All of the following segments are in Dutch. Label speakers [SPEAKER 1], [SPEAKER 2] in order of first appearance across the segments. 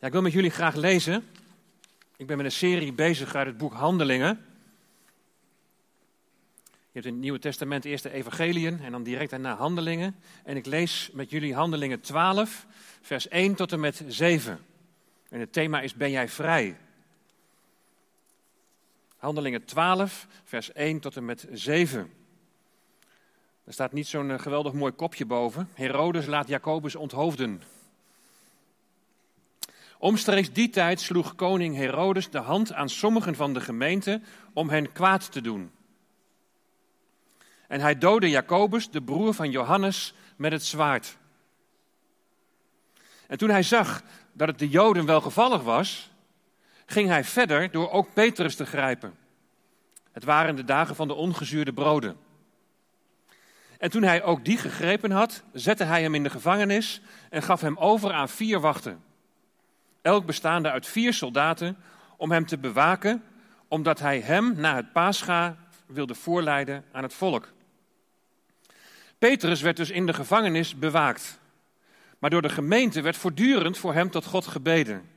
[SPEAKER 1] Ik wil met jullie graag lezen. Ik ben met een serie bezig uit het boek Handelingen. Je hebt in het Nieuwe Testament eerst de Evangeliën en dan direct daarna Handelingen. En ik lees met jullie Handelingen 12, vers 1 tot en met 7. En het thema is: Ben jij vrij? Handelingen 12, vers 1 tot en met 7. Er staat niet zo'n eh, geweldig mooi kopje boven. Herodes laat Jacobus onthoofden. Omstreeks die tijd sloeg koning Herodes de hand aan sommigen van de gemeente om hen kwaad te doen. En hij doodde Jacobus, de broer van Johannes, met het zwaard. En toen hij zag dat het de Joden wel gevallig was, ging hij verder door ook Petrus te grijpen. Het waren de dagen van de ongezuurde broden. En toen hij ook die gegrepen had, zette hij hem in de gevangenis en gaf hem over aan vier wachten. Elk bestaande uit vier soldaten om hem te bewaken, omdat hij hem na het paascha wilde voorleiden aan het volk. Petrus werd dus in de gevangenis bewaakt. Maar door de gemeente werd voortdurend voor hem tot God gebeden.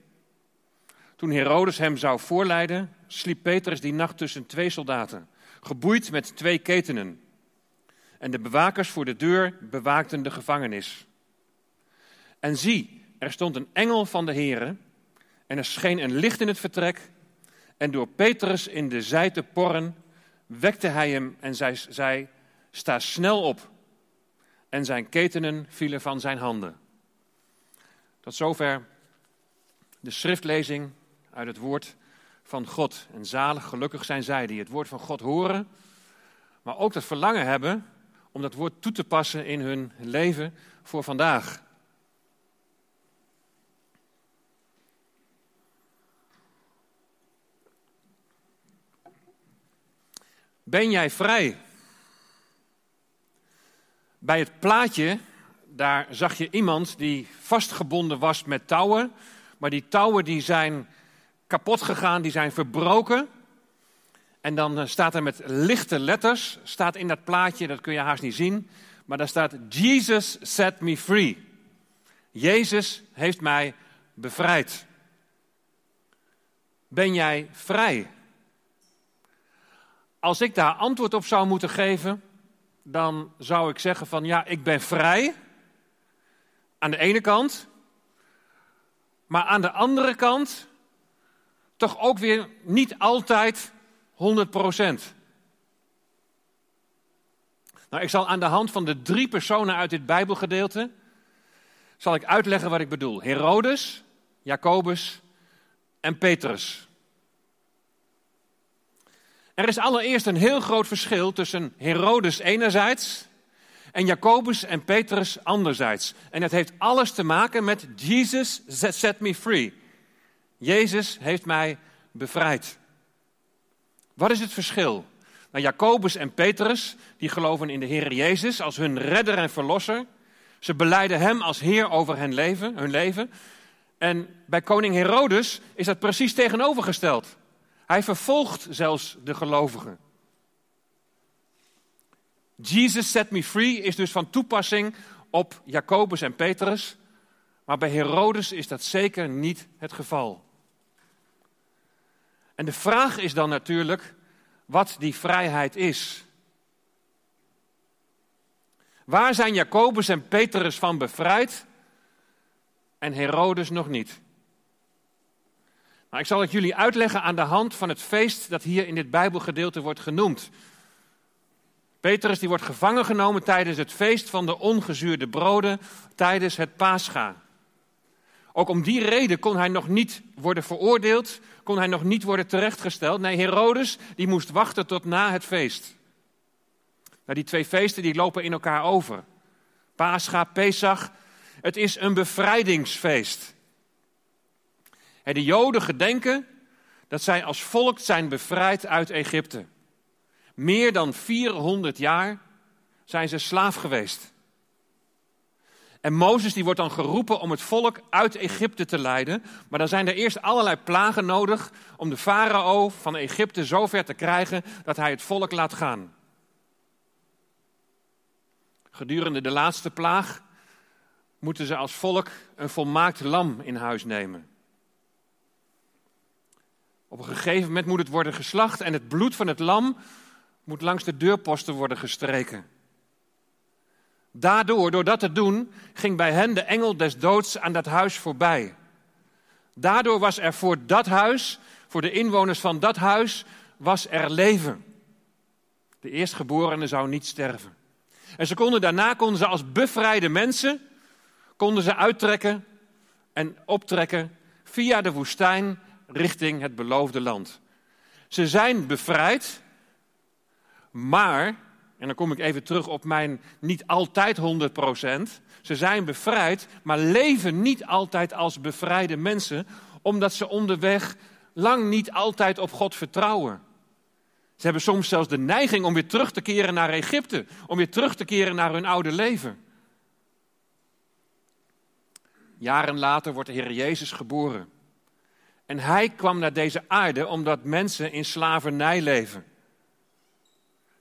[SPEAKER 1] Toen Herodes hem zou voorleiden, sliep Petrus die nacht tussen twee soldaten, geboeid met twee ketenen. En de bewakers voor de deur bewaakten de gevangenis. En zie, er stond een engel van de Heere en er scheen een licht in het vertrek. En door Petrus in de zij te porren, wekte hij hem en zei, sta snel op. En zijn ketenen vielen van zijn handen. Tot zover de schriftlezing uit het woord van God. En zalig, gelukkig zijn zij die het woord van God horen, maar ook dat verlangen hebben om dat woord toe te passen in hun leven voor vandaag. Ben jij vrij? Bij het plaatje, daar zag je iemand die vastgebonden was met touwen. Maar die touwen die zijn kapot gegaan, die zijn verbroken. En dan eh, staat er met lichte letters, staat in dat plaatje, dat kun je haast niet zien. Maar daar staat, Jesus set me free. Jezus heeft mij bevrijd. Ben jij vrij? Als ik daar antwoord op zou moeten geven, dan zou ik zeggen van ja, ik ben vrij. Aan de ene kant. Maar aan de andere kant toch ook weer niet altijd 100 procent. Nou, ik zal aan de hand van de drie personen uit dit Bijbelgedeelte zal ik uitleggen wat ik bedoel. Herodes, Jacobus en Petrus. Er is allereerst een heel groot verschil tussen Herodes enerzijds en Jacobus en Petrus anderzijds. En het heeft alles te maken met Jesus set me free. Jezus heeft mij bevrijd. Wat is het verschil? Nou, Jacobus en Petrus, die geloven in de Heer Jezus als hun redder en verlosser. Ze beleiden Hem als Heer over hun leven, hun leven. En bij koning Herodes is dat precies tegenovergesteld. Hij vervolgt zelfs de gelovigen. Jesus set me free is dus van toepassing op Jacobus en Petrus, maar bij Herodes is dat zeker niet het geval. En de vraag is dan natuurlijk wat die vrijheid is. Waar zijn Jacobus en Petrus van bevrijd en Herodes nog niet? Nou, ik zal het jullie uitleggen aan de hand van het feest dat hier in dit Bijbelgedeelte wordt genoemd. Petrus die wordt gevangen genomen tijdens het feest van de ongezuurde broden, tijdens het Pascha. Ook om die reden kon hij nog niet worden veroordeeld, kon hij nog niet worden terechtgesteld. Nee, Herodes die moest wachten tot na het feest. Nou, die twee feesten die lopen in elkaar over. Pascha, Pesach, het is een bevrijdingsfeest. De Joden gedenken dat zij als volk zijn bevrijd uit Egypte. Meer dan 400 jaar zijn ze slaaf geweest. En Mozes die wordt dan geroepen om het volk uit Egypte te leiden. Maar dan zijn er eerst allerlei plagen nodig om de farao van Egypte zover te krijgen dat hij het volk laat gaan. Gedurende de laatste plaag moeten ze als volk een volmaakt lam in huis nemen. Op een gegeven moment moet het worden geslacht en het bloed van het lam moet langs de deurposten worden gestreken. Daardoor, door dat te doen, ging bij hen de engel des doods aan dat huis voorbij. Daardoor was er voor dat huis, voor de inwoners van dat huis, was er leven. De eerstgeborene zou niet sterven. En ze konden daarna konden ze als bevrijde mensen konden ze uittrekken en optrekken via de woestijn richting het beloofde land. Ze zijn bevrijd, maar, en dan kom ik even terug op mijn niet altijd 100%, ze zijn bevrijd, maar leven niet altijd als bevrijde mensen, omdat ze onderweg lang niet altijd op God vertrouwen. Ze hebben soms zelfs de neiging om weer terug te keren naar Egypte, om weer terug te keren naar hun oude leven. Jaren later wordt de Heer Jezus geboren. En hij kwam naar deze aarde omdat mensen in slavernij leven.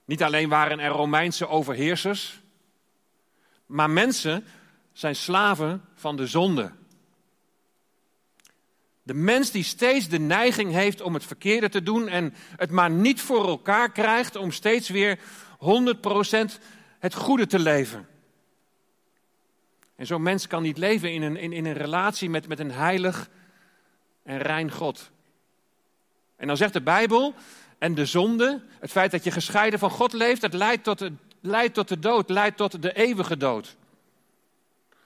[SPEAKER 1] Niet alleen waren er Romeinse overheersers, maar mensen zijn slaven van de zonde. De mens die steeds de neiging heeft om het verkeerde te doen en het maar niet voor elkaar krijgt om steeds weer 100% het goede te leven. En zo'n mens kan niet leven in een, in, in een relatie met, met een heilig en rein God. En dan zegt de Bijbel, en de zonde, het feit dat je gescheiden van God leeft, dat leidt tot de, leidt tot de dood, leidt tot de eeuwige dood.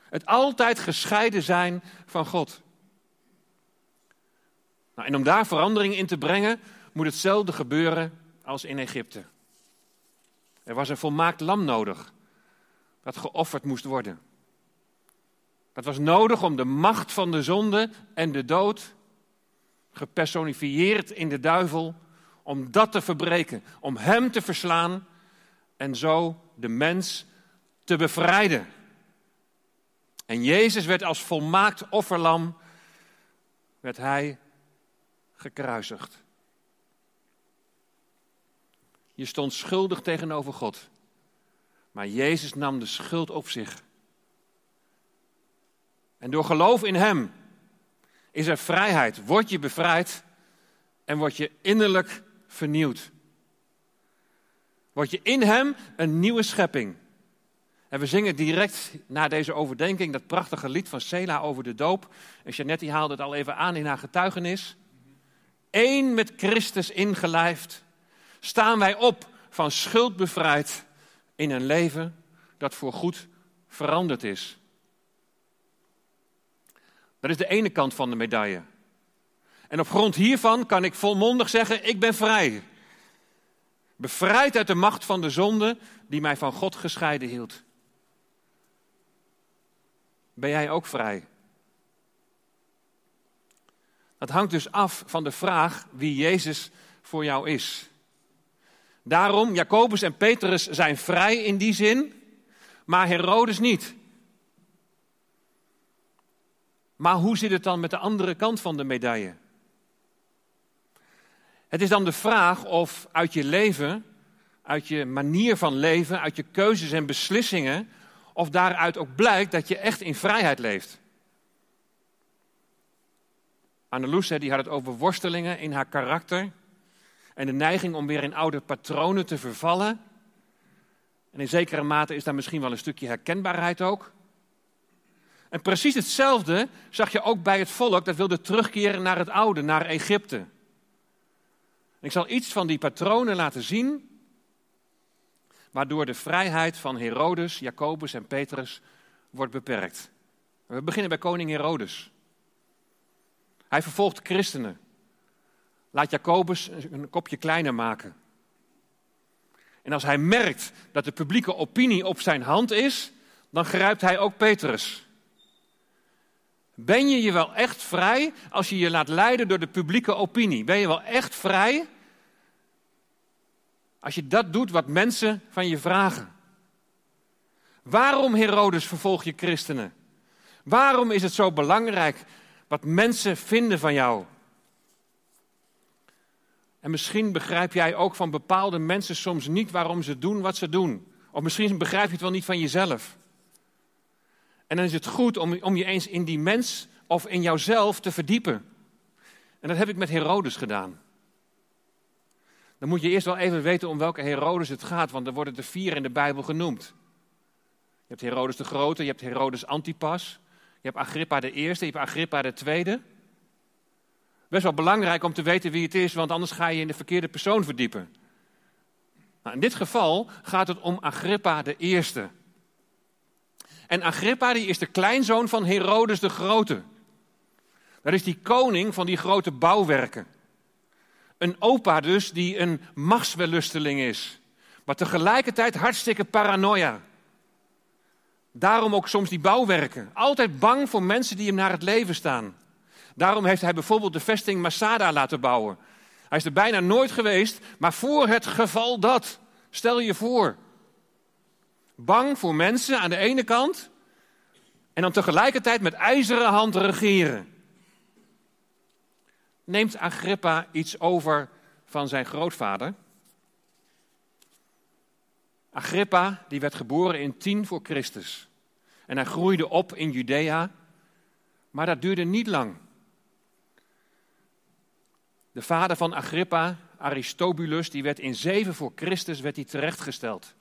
[SPEAKER 1] Het altijd gescheiden zijn van God. Nou, en om daar verandering in te brengen, moet hetzelfde gebeuren als in Egypte. Er was een volmaakt lam nodig dat geofferd moest worden. Dat was nodig om de macht van de zonde en de dood, gepersonifieerd in de duivel, om dat te verbreken, om hem te verslaan en zo de mens te bevrijden. En Jezus werd als volmaakt offerlam, werd hij gekruisigd. Je stond schuldig tegenover God, maar Jezus nam de schuld op zich. En door geloof in Hem is er vrijheid. Word je bevrijd en word je innerlijk vernieuwd. Word je in Hem een nieuwe schepping. En we zingen direct na deze overdenking dat prachtige lied van Sela over de doop. En Jeanette haalde het al even aan in haar getuigenis. Eén met Christus ingelijfd staan wij op van schuld bevrijd in een leven dat voor goed veranderd is. Dat is de ene kant van de medaille. En op grond hiervan kan ik volmondig zeggen: ik ben vrij. Bevrijd uit de macht van de zonde die mij van God gescheiden hield. Ben jij ook vrij? Dat hangt dus af van de vraag wie Jezus voor jou is. Daarom, Jacobus en Petrus zijn vrij in die zin, maar Herodes niet. Maar hoe zit het dan met de andere kant van de medaille? Het is dan de vraag of uit je leven, uit je manier van leven, uit je keuzes en beslissingen, of daaruit ook blijkt dat je echt in vrijheid leeft. Anneloes die had het over worstelingen in haar karakter en de neiging om weer in oude patronen te vervallen. En in zekere mate is daar misschien wel een stukje herkenbaarheid ook. En precies hetzelfde zag je ook bij het volk dat wilde terugkeren naar het oude, naar Egypte. Ik zal iets van die patronen laten zien, waardoor de vrijheid van Herodes, Jacobus en Petrus wordt beperkt. We beginnen bij koning Herodes. Hij vervolgt christenen. Laat Jacobus een kopje kleiner maken. En als hij merkt dat de publieke opinie op zijn hand is, dan grijpt hij ook Petrus. Ben je je wel echt vrij als je je laat leiden door de publieke opinie? Ben je wel echt vrij als je dat doet wat mensen van je vragen? Waarom, Herodes, vervolg je christenen? Waarom is het zo belangrijk wat mensen vinden van jou? En misschien begrijp jij ook van bepaalde mensen soms niet waarom ze doen wat ze doen. Of misschien begrijp je het wel niet van jezelf. En dan is het goed om, om je eens in die mens of in jouzelf te verdiepen. En dat heb ik met Herodes gedaan. Dan moet je eerst wel even weten om welke Herodes het gaat, want er worden er vier in de Bijbel genoemd. Je hebt Herodes de Grote, je hebt Herodes Antipas, je hebt Agrippa de Eerste, je hebt Agrippa de Tweede. Best wel belangrijk om te weten wie het is, want anders ga je in de verkeerde persoon verdiepen. Nou, in dit geval gaat het om Agrippa de Eerste. En Agrippa die is de kleinzoon van Herodes de Grote. Dat is die koning van die grote bouwwerken. Een opa dus die een machtswellusteling is, maar tegelijkertijd hartstikke paranoia. Daarom ook soms die bouwwerken. Altijd bang voor mensen die hem naar het leven staan. Daarom heeft hij bijvoorbeeld de vesting Masada laten bouwen. Hij is er bijna nooit geweest, maar voor het geval dat. Stel je voor. Bang voor mensen aan de ene kant en dan tegelijkertijd met ijzeren hand regeren. Neemt Agrippa iets over van zijn grootvader? Agrippa die werd geboren in 10 voor Christus. En hij groeide op in Judea, maar dat duurde niet lang. De vader van Agrippa, Aristobulus, die werd in 7 voor Christus werd hij terechtgesteld.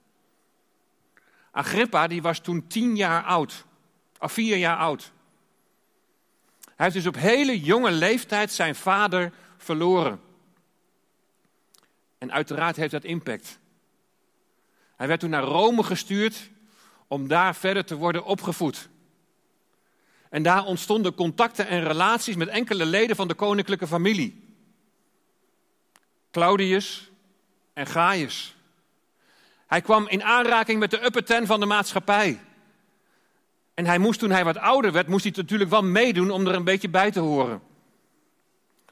[SPEAKER 1] Agrippa die was toen 10 jaar oud, of 4 jaar oud. Hij heeft dus op hele jonge leeftijd zijn vader verloren. En uiteraard heeft dat impact. Hij werd toen naar Rome gestuurd om daar verder te worden opgevoed. En daar ontstonden contacten en relaties met enkele leden van de koninklijke familie. Claudius en Gaius. Hij kwam in aanraking met de upper ten van de maatschappij. En hij moest toen hij wat ouder werd, moest hij natuurlijk wel meedoen om er een beetje bij te horen.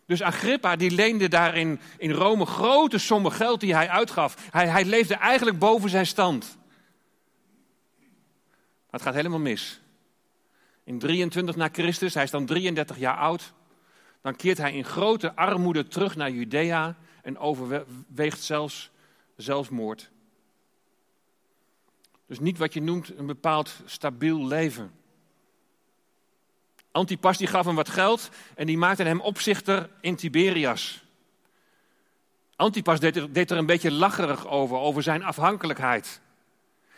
[SPEAKER 1] Dus Agrippa die leende daar in, in Rome grote sommen geld die hij uitgaf. Hij, hij leefde eigenlijk boven zijn stand. Maar het gaat helemaal mis. In 23 na Christus, hij is dan 33 jaar oud, dan keert hij in grote armoede terug naar Judea en overweegt zelfs zelfmoord. Dus niet wat je noemt een bepaald stabiel leven. Antipas die gaf hem wat geld en die maakte hem opzichter in Tiberias. Antipas deed er, deed er een beetje lacherig over, over zijn afhankelijkheid.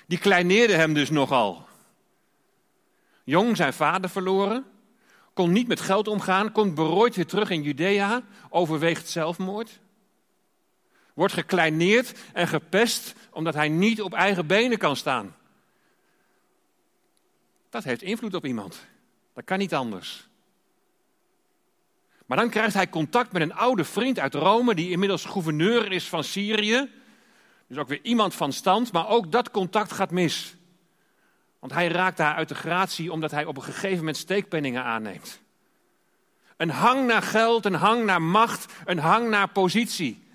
[SPEAKER 1] Die kleineerde hem dus nogal. Jong zijn vader verloren, kon niet met geld omgaan, komt berooid weer terug in Judea, overweegt zelfmoord. Wordt gekleineerd en gepest omdat hij niet op eigen benen kan staan. Dat heeft invloed op iemand. Dat kan niet anders. Maar dan krijgt hij contact met een oude vriend uit Rome, die inmiddels gouverneur is van Syrië. Dus ook weer iemand van stand, maar ook dat contact gaat mis. Want hij raakt daar uit de gratie omdat hij op een gegeven moment steekpenningen aanneemt. Een hang naar geld, een hang naar macht, een hang naar positie.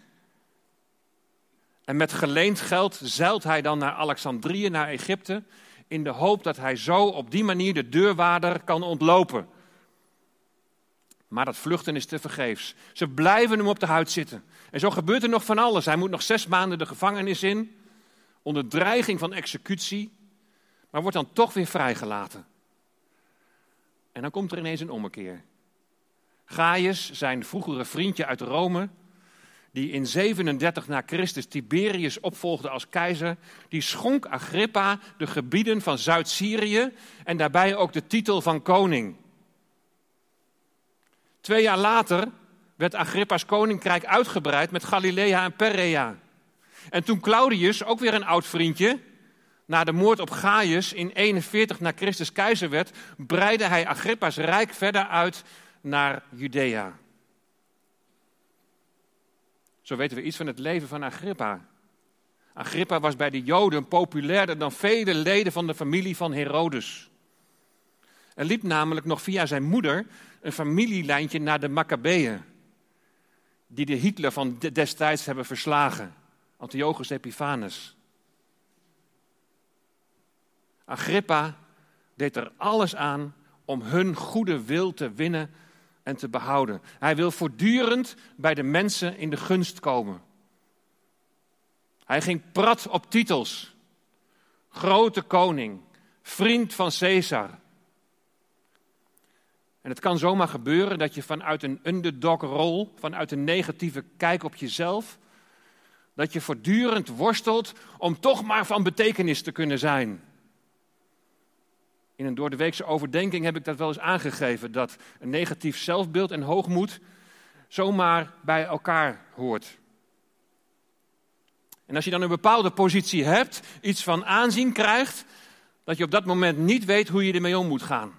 [SPEAKER 1] En met geleend geld zeilt hij dan naar Alexandrië, naar Egypte, in de hoop dat hij zo op die manier de deurwaarder kan ontlopen. Maar dat vluchten is te vergeefs. Ze blijven hem op de huid zitten. En zo gebeurt er nog van alles. Hij moet nog zes maanden de gevangenis in, onder dreiging van executie, maar wordt dan toch weer vrijgelaten. En dan komt er ineens een ommekeer. Gaius, zijn vroegere vriendje uit Rome, die in 37 na Christus Tiberius opvolgde als keizer, die schonk Agrippa de gebieden van Zuid-Syrië en daarbij ook de titel van koning. Twee jaar later werd Agrippa's koninkrijk uitgebreid met Galilea en Perea. En toen Claudius, ook weer een oud vriendje, na de moord op Gaius in 41 na Christus keizer werd, breidde hij Agrippa's rijk verder uit naar Judea. Zo weten we iets van het leven van Agrippa. Agrippa was bij de Joden populairder dan vele leden van de familie van Herodes. Er liep namelijk nog via zijn moeder een familielijntje naar de Maccabeeën, die de Hitler van destijds hebben verslagen, Antiochus Epiphanes. Agrippa deed er alles aan om hun goede wil te winnen en te behouden. Hij wil voortdurend bij de mensen in de gunst komen. Hij ging prat op titels. Grote koning, vriend van Caesar. En het kan zomaar gebeuren dat je vanuit een underdog-rol, vanuit een negatieve kijk op jezelf, dat je voortdurend worstelt om toch maar van betekenis te kunnen zijn. In een door de weekse overdenking heb ik dat wel eens aangegeven, dat een negatief zelfbeeld en hoogmoed zomaar bij elkaar hoort. En als je dan een bepaalde positie hebt, iets van aanzien krijgt, dat je op dat moment niet weet hoe je ermee om moet gaan.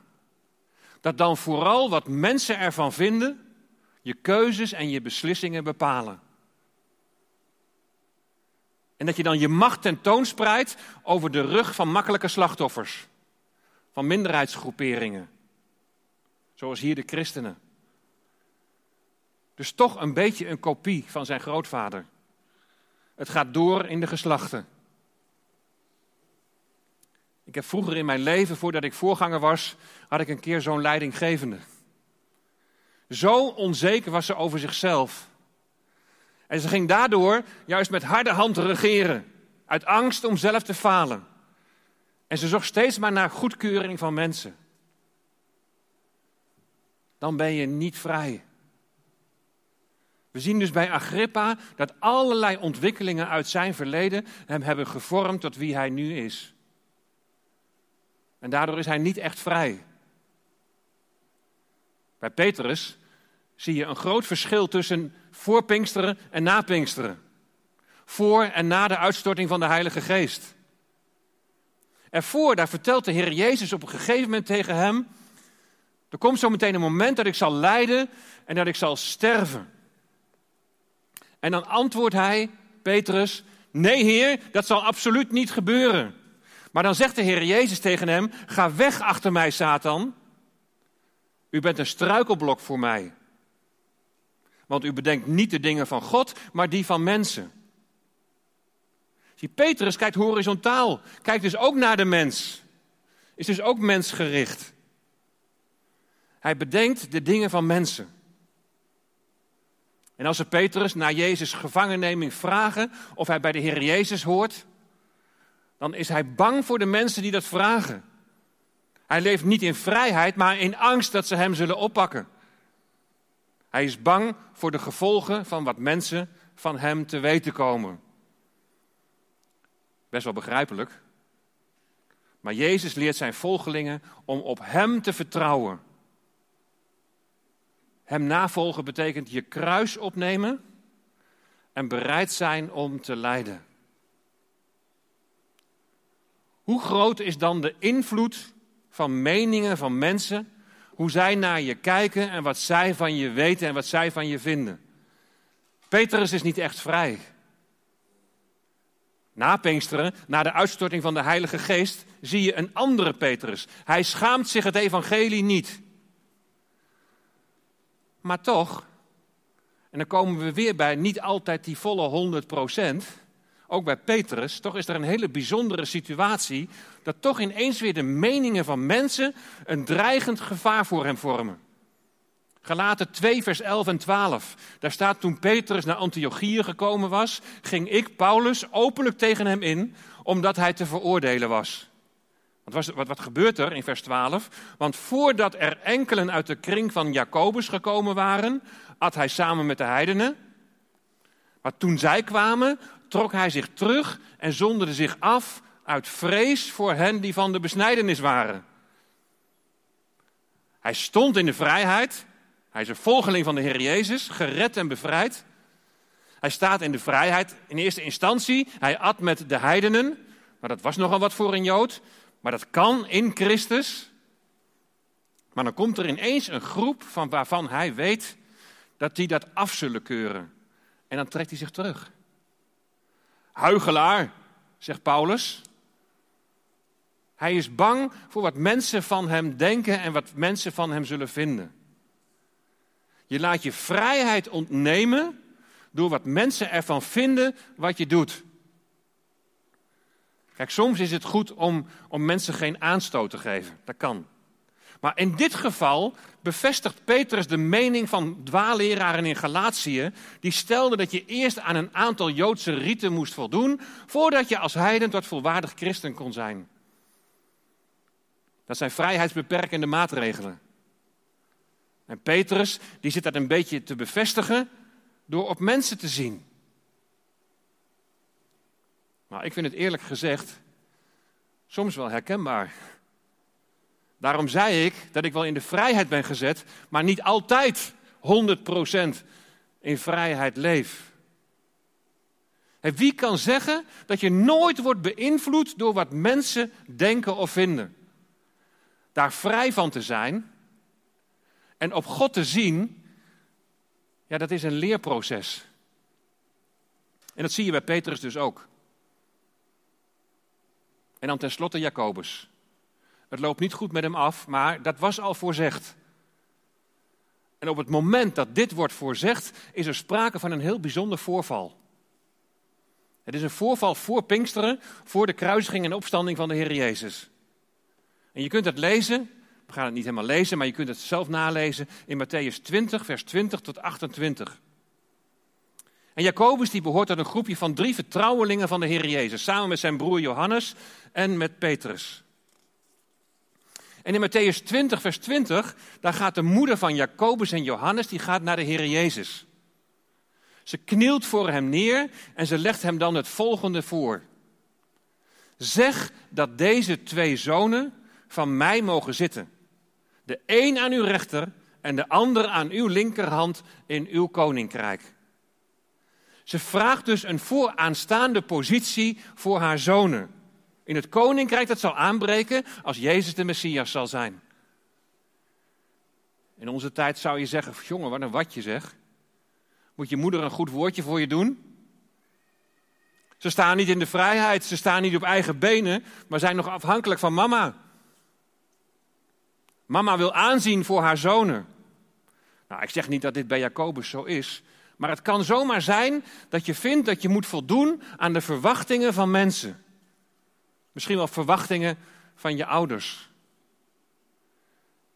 [SPEAKER 1] Dat dan vooral wat mensen ervan vinden, je keuzes en je beslissingen bepalen. En dat je dan je macht tentoonspreidt over de rug van makkelijke slachtoffers, van minderheidsgroeperingen, zoals hier de christenen. Dus toch een beetje een kopie van zijn grootvader. Het gaat door in de geslachten. Ik heb vroeger in mijn leven, voordat ik voorganger was, had ik een keer zo'n leidinggevende. Zo onzeker was ze over zichzelf. En ze ging daardoor juist met harde hand regeren, uit angst om zelf te falen. En ze zocht steeds maar naar goedkeuring van mensen. Dan ben je niet vrij. We zien dus bij Agrippa dat allerlei ontwikkelingen uit zijn verleden hem hebben gevormd tot wie hij nu is. En daardoor is hij niet echt vrij. Bij Petrus zie je een groot verschil tussen voor Pinksteren en na Pinksteren. Voor en na de uitstorting van de Heilige Geest. Ervoor, daar vertelt de Heer Jezus op een gegeven moment tegen hem: Er komt zo meteen een moment dat ik zal lijden en dat ik zal sterven. En dan antwoordt hij, Petrus, nee Heer, dat zal absoluut niet gebeuren. Maar dan zegt de Heer Jezus tegen hem, ga weg achter mij, Satan. U bent een struikelblok voor mij. Want u bedenkt niet de dingen van God, maar die van mensen. Zie, Petrus kijkt horizontaal, kijkt dus ook naar de mens. Is dus ook mensgericht. Hij bedenkt de dingen van mensen. En als ze Petrus na Jezus gevangenneming vragen of hij bij de Heer Jezus hoort, dan is hij bang voor de mensen die dat vragen. Hij leeft niet in vrijheid, maar in angst dat ze hem zullen oppakken. Hij is bang voor de gevolgen van wat mensen van hem te weten komen. Best wel begrijpelijk. Maar Jezus leert zijn volgelingen om op hem te vertrouwen. Hem navolgen betekent je kruis opnemen en bereid zijn om te lijden. Hoe groot is dan de invloed van meningen van mensen, hoe zij naar je kijken en wat zij van je weten en wat zij van je vinden? Petrus is niet echt vrij. Na Pinksteren, na de uitstorting van de Heilige Geest, zie je een andere Petrus. Hij schaamt zich het evangelie niet. Maar toch, en dan komen we weer bij niet altijd die volle 100 procent, ook bij Petrus, toch is er een hele bijzondere situatie dat toch ineens weer de meningen van mensen een dreigend gevaar voor hem vormen. Galaten 2, vers 11 en 12. Daar staat toen Petrus naar Antiochië gekomen was, ging ik, Paulus, openlijk tegen hem in, omdat hij te veroordelen was. Wat, wat, wat gebeurt er in vers 12? Want voordat er enkelen uit de kring van Jacobus gekomen waren, at hij samen met de heidenen. Maar toen zij kwamen, trok hij zich terug en zonderde zich af uit vrees voor hen die van de besnijdenis waren. Hij stond in de vrijheid. Hij is een volgeling van de Heer Jezus, gered en bevrijd. Hij staat in de vrijheid in eerste instantie. Hij at met de heidenen, maar dat was nogal wat voor een Jood. Maar dat kan in Christus. Maar dan komt er ineens een groep van waarvan hij weet dat die dat af zullen keuren. En dan trekt hij zich terug. Huigelaar, zegt Paulus. Hij is bang voor wat mensen van hem denken en wat mensen van hem zullen vinden. Je laat je vrijheid ontnemen door wat mensen ervan vinden wat je doet. Kijk, soms is het goed om, om mensen geen aanstoot te geven. Dat kan. Maar in dit geval bevestigt Petrus de mening van dwaalleraren in Galatië. Die stelden dat je eerst aan een aantal Joodse riten moest voldoen. voordat je als heiden tot volwaardig christen kon zijn. Dat zijn vrijheidsbeperkende maatregelen. En Petrus, die zit dat een beetje te bevestigen door op mensen te zien. Maar ik vind het eerlijk gezegd soms wel herkenbaar. Daarom zei ik dat ik wel in de vrijheid ben gezet, maar niet altijd 100% in vrijheid leef. En wie kan zeggen dat je nooit wordt beïnvloed door wat mensen denken of vinden? Daar vrij van te zijn en op God te zien, ja, dat is een leerproces. En dat zie je bij Petrus dus ook. En dan tenslotte Jacobus. Het loopt niet goed met hem af, maar dat was al voorzegd. En op het moment dat dit wordt voorzegd, is er sprake van een heel bijzonder voorval. Het is een voorval voor Pinksteren, voor de kruisiging en opstanding van de Heer Jezus. En je kunt het lezen, we gaan het niet helemaal lezen, maar je kunt het zelf nalezen in Matthäus 20, vers 20 tot 28. En Jacobus die behoort tot een groepje van drie vertrouwelingen van de Heer Jezus, samen met zijn broer Johannes en met Petrus. En in Matthäus 20, vers 20, daar gaat de moeder van Jacobus en Johannes, die gaat naar de Heer Jezus. Ze knielt voor hem neer en ze legt hem dan het volgende voor. Zeg dat deze twee zonen van mij mogen zitten. De een aan uw rechter en de ander aan uw linkerhand in uw koninkrijk. Ze vraagt dus een vooraanstaande positie voor haar zonen. In het koninkrijk dat zal aanbreken als Jezus de Messias zal zijn. In onze tijd zou je zeggen, jongen, wat een watje zeg. Moet je moeder een goed woordje voor je doen? Ze staan niet in de vrijheid, ze staan niet op eigen benen, maar zijn nog afhankelijk van mama. Mama wil aanzien voor haar zonen. Nou, ik zeg niet dat dit bij Jacobus zo is, maar het kan zomaar zijn dat je vindt dat je moet voldoen aan de verwachtingen van mensen. Misschien wel verwachtingen van je ouders.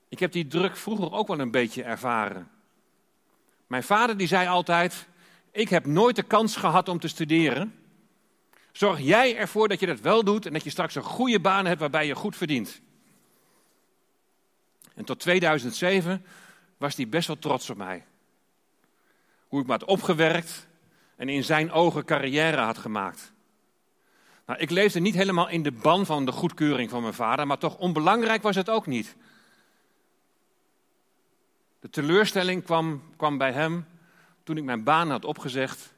[SPEAKER 1] Ik heb die druk vroeger ook wel een beetje ervaren. Mijn vader die zei altijd: Ik heb nooit de kans gehad om te studeren. Zorg jij ervoor dat je dat wel doet en dat je straks een goede baan hebt waarbij je goed verdient. En tot 2007 was hij best wel trots op mij. Hoe ik me had opgewerkt en in zijn ogen carrière had gemaakt. Nou, ik leefde niet helemaal in de ban van de goedkeuring van mijn vader, maar toch onbelangrijk was het ook niet. De teleurstelling kwam, kwam bij hem toen ik mijn baan had opgezegd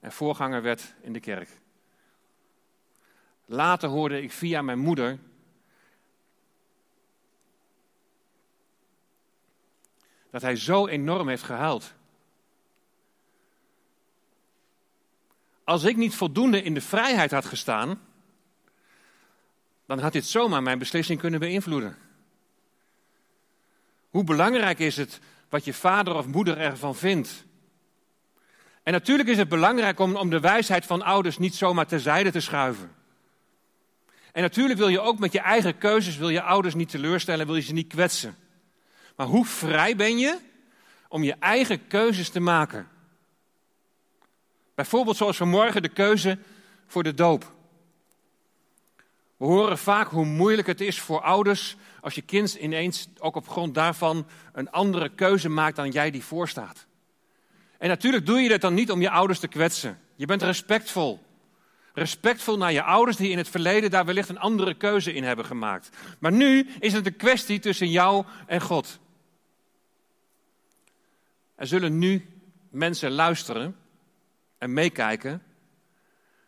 [SPEAKER 1] en voorganger werd in de kerk. Later hoorde ik via mijn moeder dat hij zo enorm heeft gehuild. Als ik niet voldoende in de vrijheid had gestaan, dan had dit zomaar mijn beslissing kunnen beïnvloeden. Hoe belangrijk is het wat je vader of moeder ervan vindt? En natuurlijk is het belangrijk om, om de wijsheid van ouders niet zomaar terzijde te schuiven. En natuurlijk wil je ook met je eigen keuzes, wil je ouders niet teleurstellen, wil je ze niet kwetsen. Maar hoe vrij ben je om je eigen keuzes te maken? Bijvoorbeeld zoals vanmorgen de keuze voor de doop. We horen vaak hoe moeilijk het is voor ouders als je kind ineens ook op grond daarvan een andere keuze maakt dan jij die voorstaat. En natuurlijk doe je dat dan niet om je ouders te kwetsen. Je bent respectvol. Respectvol naar je ouders die in het verleden daar wellicht een andere keuze in hebben gemaakt. Maar nu is het een kwestie tussen jou en God. Er zullen nu mensen luisteren en meekijken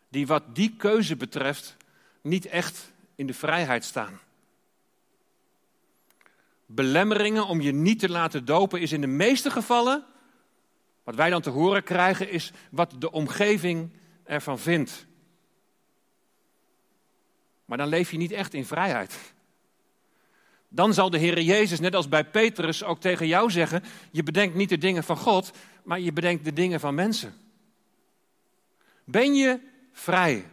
[SPEAKER 1] die wat die keuze betreft niet echt in de vrijheid staan. Belemmeringen om je niet te laten dopen is in de meeste gevallen, wat wij dan te horen krijgen, is wat de omgeving ervan vindt. Maar dan leef je niet echt in vrijheid. Dan zal de Heer Jezus, net als bij Petrus, ook tegen jou zeggen: Je bedenkt niet de dingen van God, maar je bedenkt de dingen van mensen. Ben je vrij?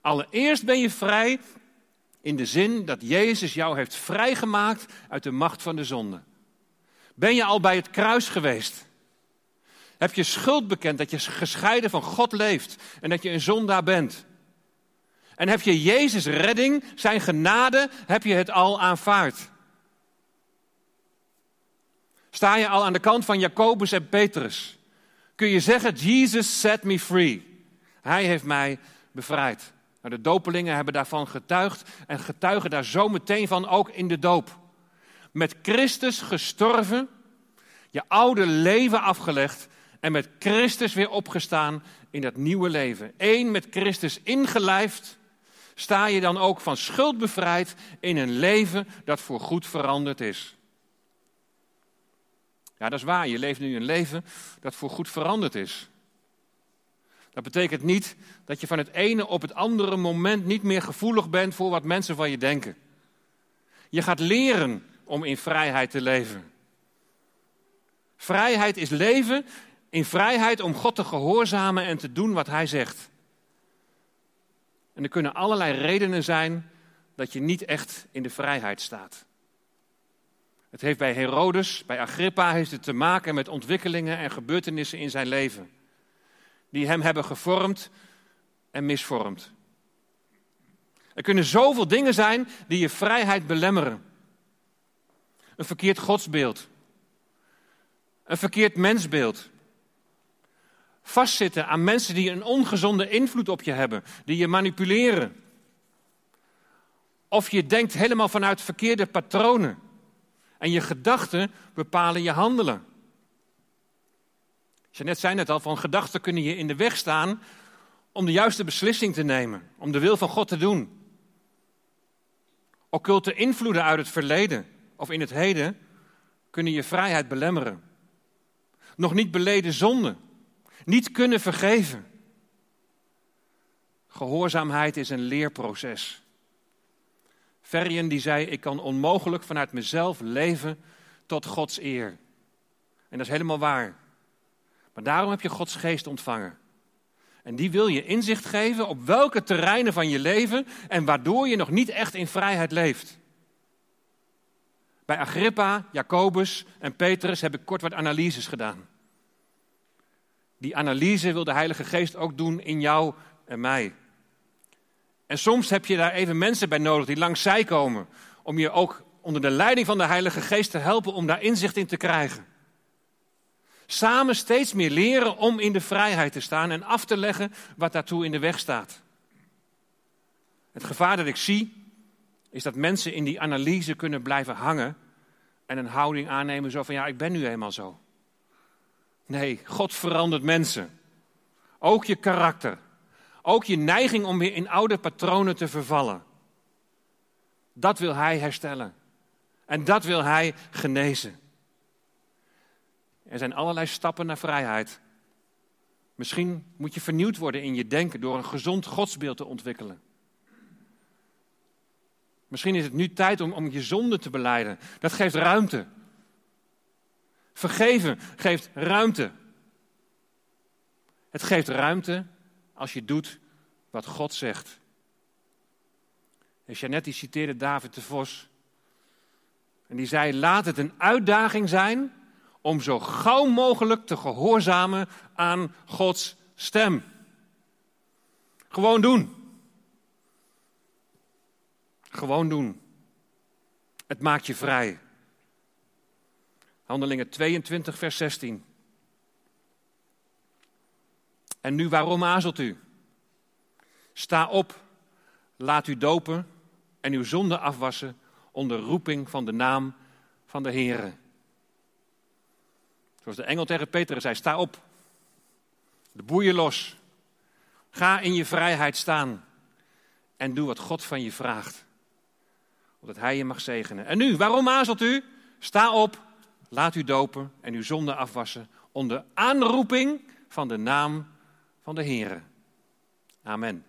[SPEAKER 1] Allereerst ben je vrij in de zin dat Jezus jou heeft vrijgemaakt uit de macht van de zonde. Ben je al bij het kruis geweest? Heb je schuld bekend dat je gescheiden van God leeft en dat je een zondaar bent? En heb je Jezus redding, zijn genade, heb je het al aanvaard? Sta je al aan de kant van Jacobus en Petrus? Kun je zeggen, Jesus set me free. Hij heeft mij bevrijd. Nou, de dopelingen hebben daarvan getuigd en getuigen daar zo meteen van ook in de doop. Met Christus gestorven, je oude leven afgelegd en met Christus weer opgestaan in dat nieuwe leven. Eén met Christus ingelijfd, sta je dan ook van schuld bevrijd in een leven dat voor goed veranderd is. Ja, dat is waar. Je leeft nu een leven dat voor goed veranderd is. Dat betekent niet dat je van het ene op het andere moment niet meer gevoelig bent voor wat mensen van je denken. Je gaat leren om in vrijheid te leven. Vrijheid is leven in vrijheid om God te gehoorzamen en te doen wat Hij zegt. En er kunnen allerlei redenen zijn dat je niet echt in de vrijheid staat. Het heeft bij Herodes, bij Agrippa, heeft het te maken met ontwikkelingen en gebeurtenissen in zijn leven. Die hem hebben gevormd en misvormd. Er kunnen zoveel dingen zijn die je vrijheid belemmeren. Een verkeerd godsbeeld. Een verkeerd mensbeeld. Vastzitten aan mensen die een ongezonde invloed op je hebben, die je manipuleren. Of je denkt helemaal vanuit verkeerde patronen. En je gedachten bepalen je handelen. net zei net al, van gedachten kunnen je in de weg staan om de juiste beslissing te nemen, om de wil van God te doen. Occulte invloeden uit het verleden of in het heden kunnen je vrijheid belemmeren. Nog niet beleden zonde, niet kunnen vergeven. Gehoorzaamheid is een leerproces. Ferriën die zei, ik kan onmogelijk vanuit mezelf leven tot Gods eer. En dat is helemaal waar. Maar daarom heb je Gods geest ontvangen. En die wil je inzicht geven op welke terreinen van je leven en waardoor je nog niet echt in vrijheid leeft. Bij Agrippa, Jacobus en Petrus heb ik kort wat analyses gedaan. Die analyse wil de Heilige Geest ook doen in jou en mij. En soms heb je daar even mensen bij nodig die langs zij komen. Om je ook onder de leiding van de Heilige Geest te helpen om daar inzicht in te krijgen. Samen steeds meer leren om in de vrijheid te staan en af te leggen wat daartoe in de weg staat. Het gevaar dat ik zie, is dat mensen in die analyse kunnen blijven hangen en een houding aannemen zo van ja, ik ben nu eenmaal zo. Nee, God verandert mensen. Ook je karakter. Ook je neiging om weer in oude patronen te vervallen. Dat wil Hij herstellen. En dat wil Hij genezen. Er zijn allerlei stappen naar vrijheid. Misschien moet je vernieuwd worden in je denken door een gezond godsbeeld te ontwikkelen. Misschien is het nu tijd om, om je zonde te beleiden. Dat geeft ruimte. Vergeven geeft ruimte. Het geeft ruimte als je doet wat God zegt. En Jeannette citeerde David de Vos. En die zei: Laat het een uitdaging zijn om zo gauw mogelijk te gehoorzamen aan Gods stem. Gewoon doen. Gewoon doen. Het maakt je vrij. Handelingen 22, vers 16. En nu waarom aarzelt u? Sta op, laat u dopen en uw zonde afwassen onder roeping van de naam van de Heere. Zoals de engel tegen Peter zei, sta op. De boeien los. Ga in je vrijheid staan. En doe wat God van je vraagt. Opdat Hij je mag zegenen. En nu, waarom aarzelt u? Sta op, laat u dopen en uw zonde afwassen onder aanroeping van de naam van de Heere. Amen.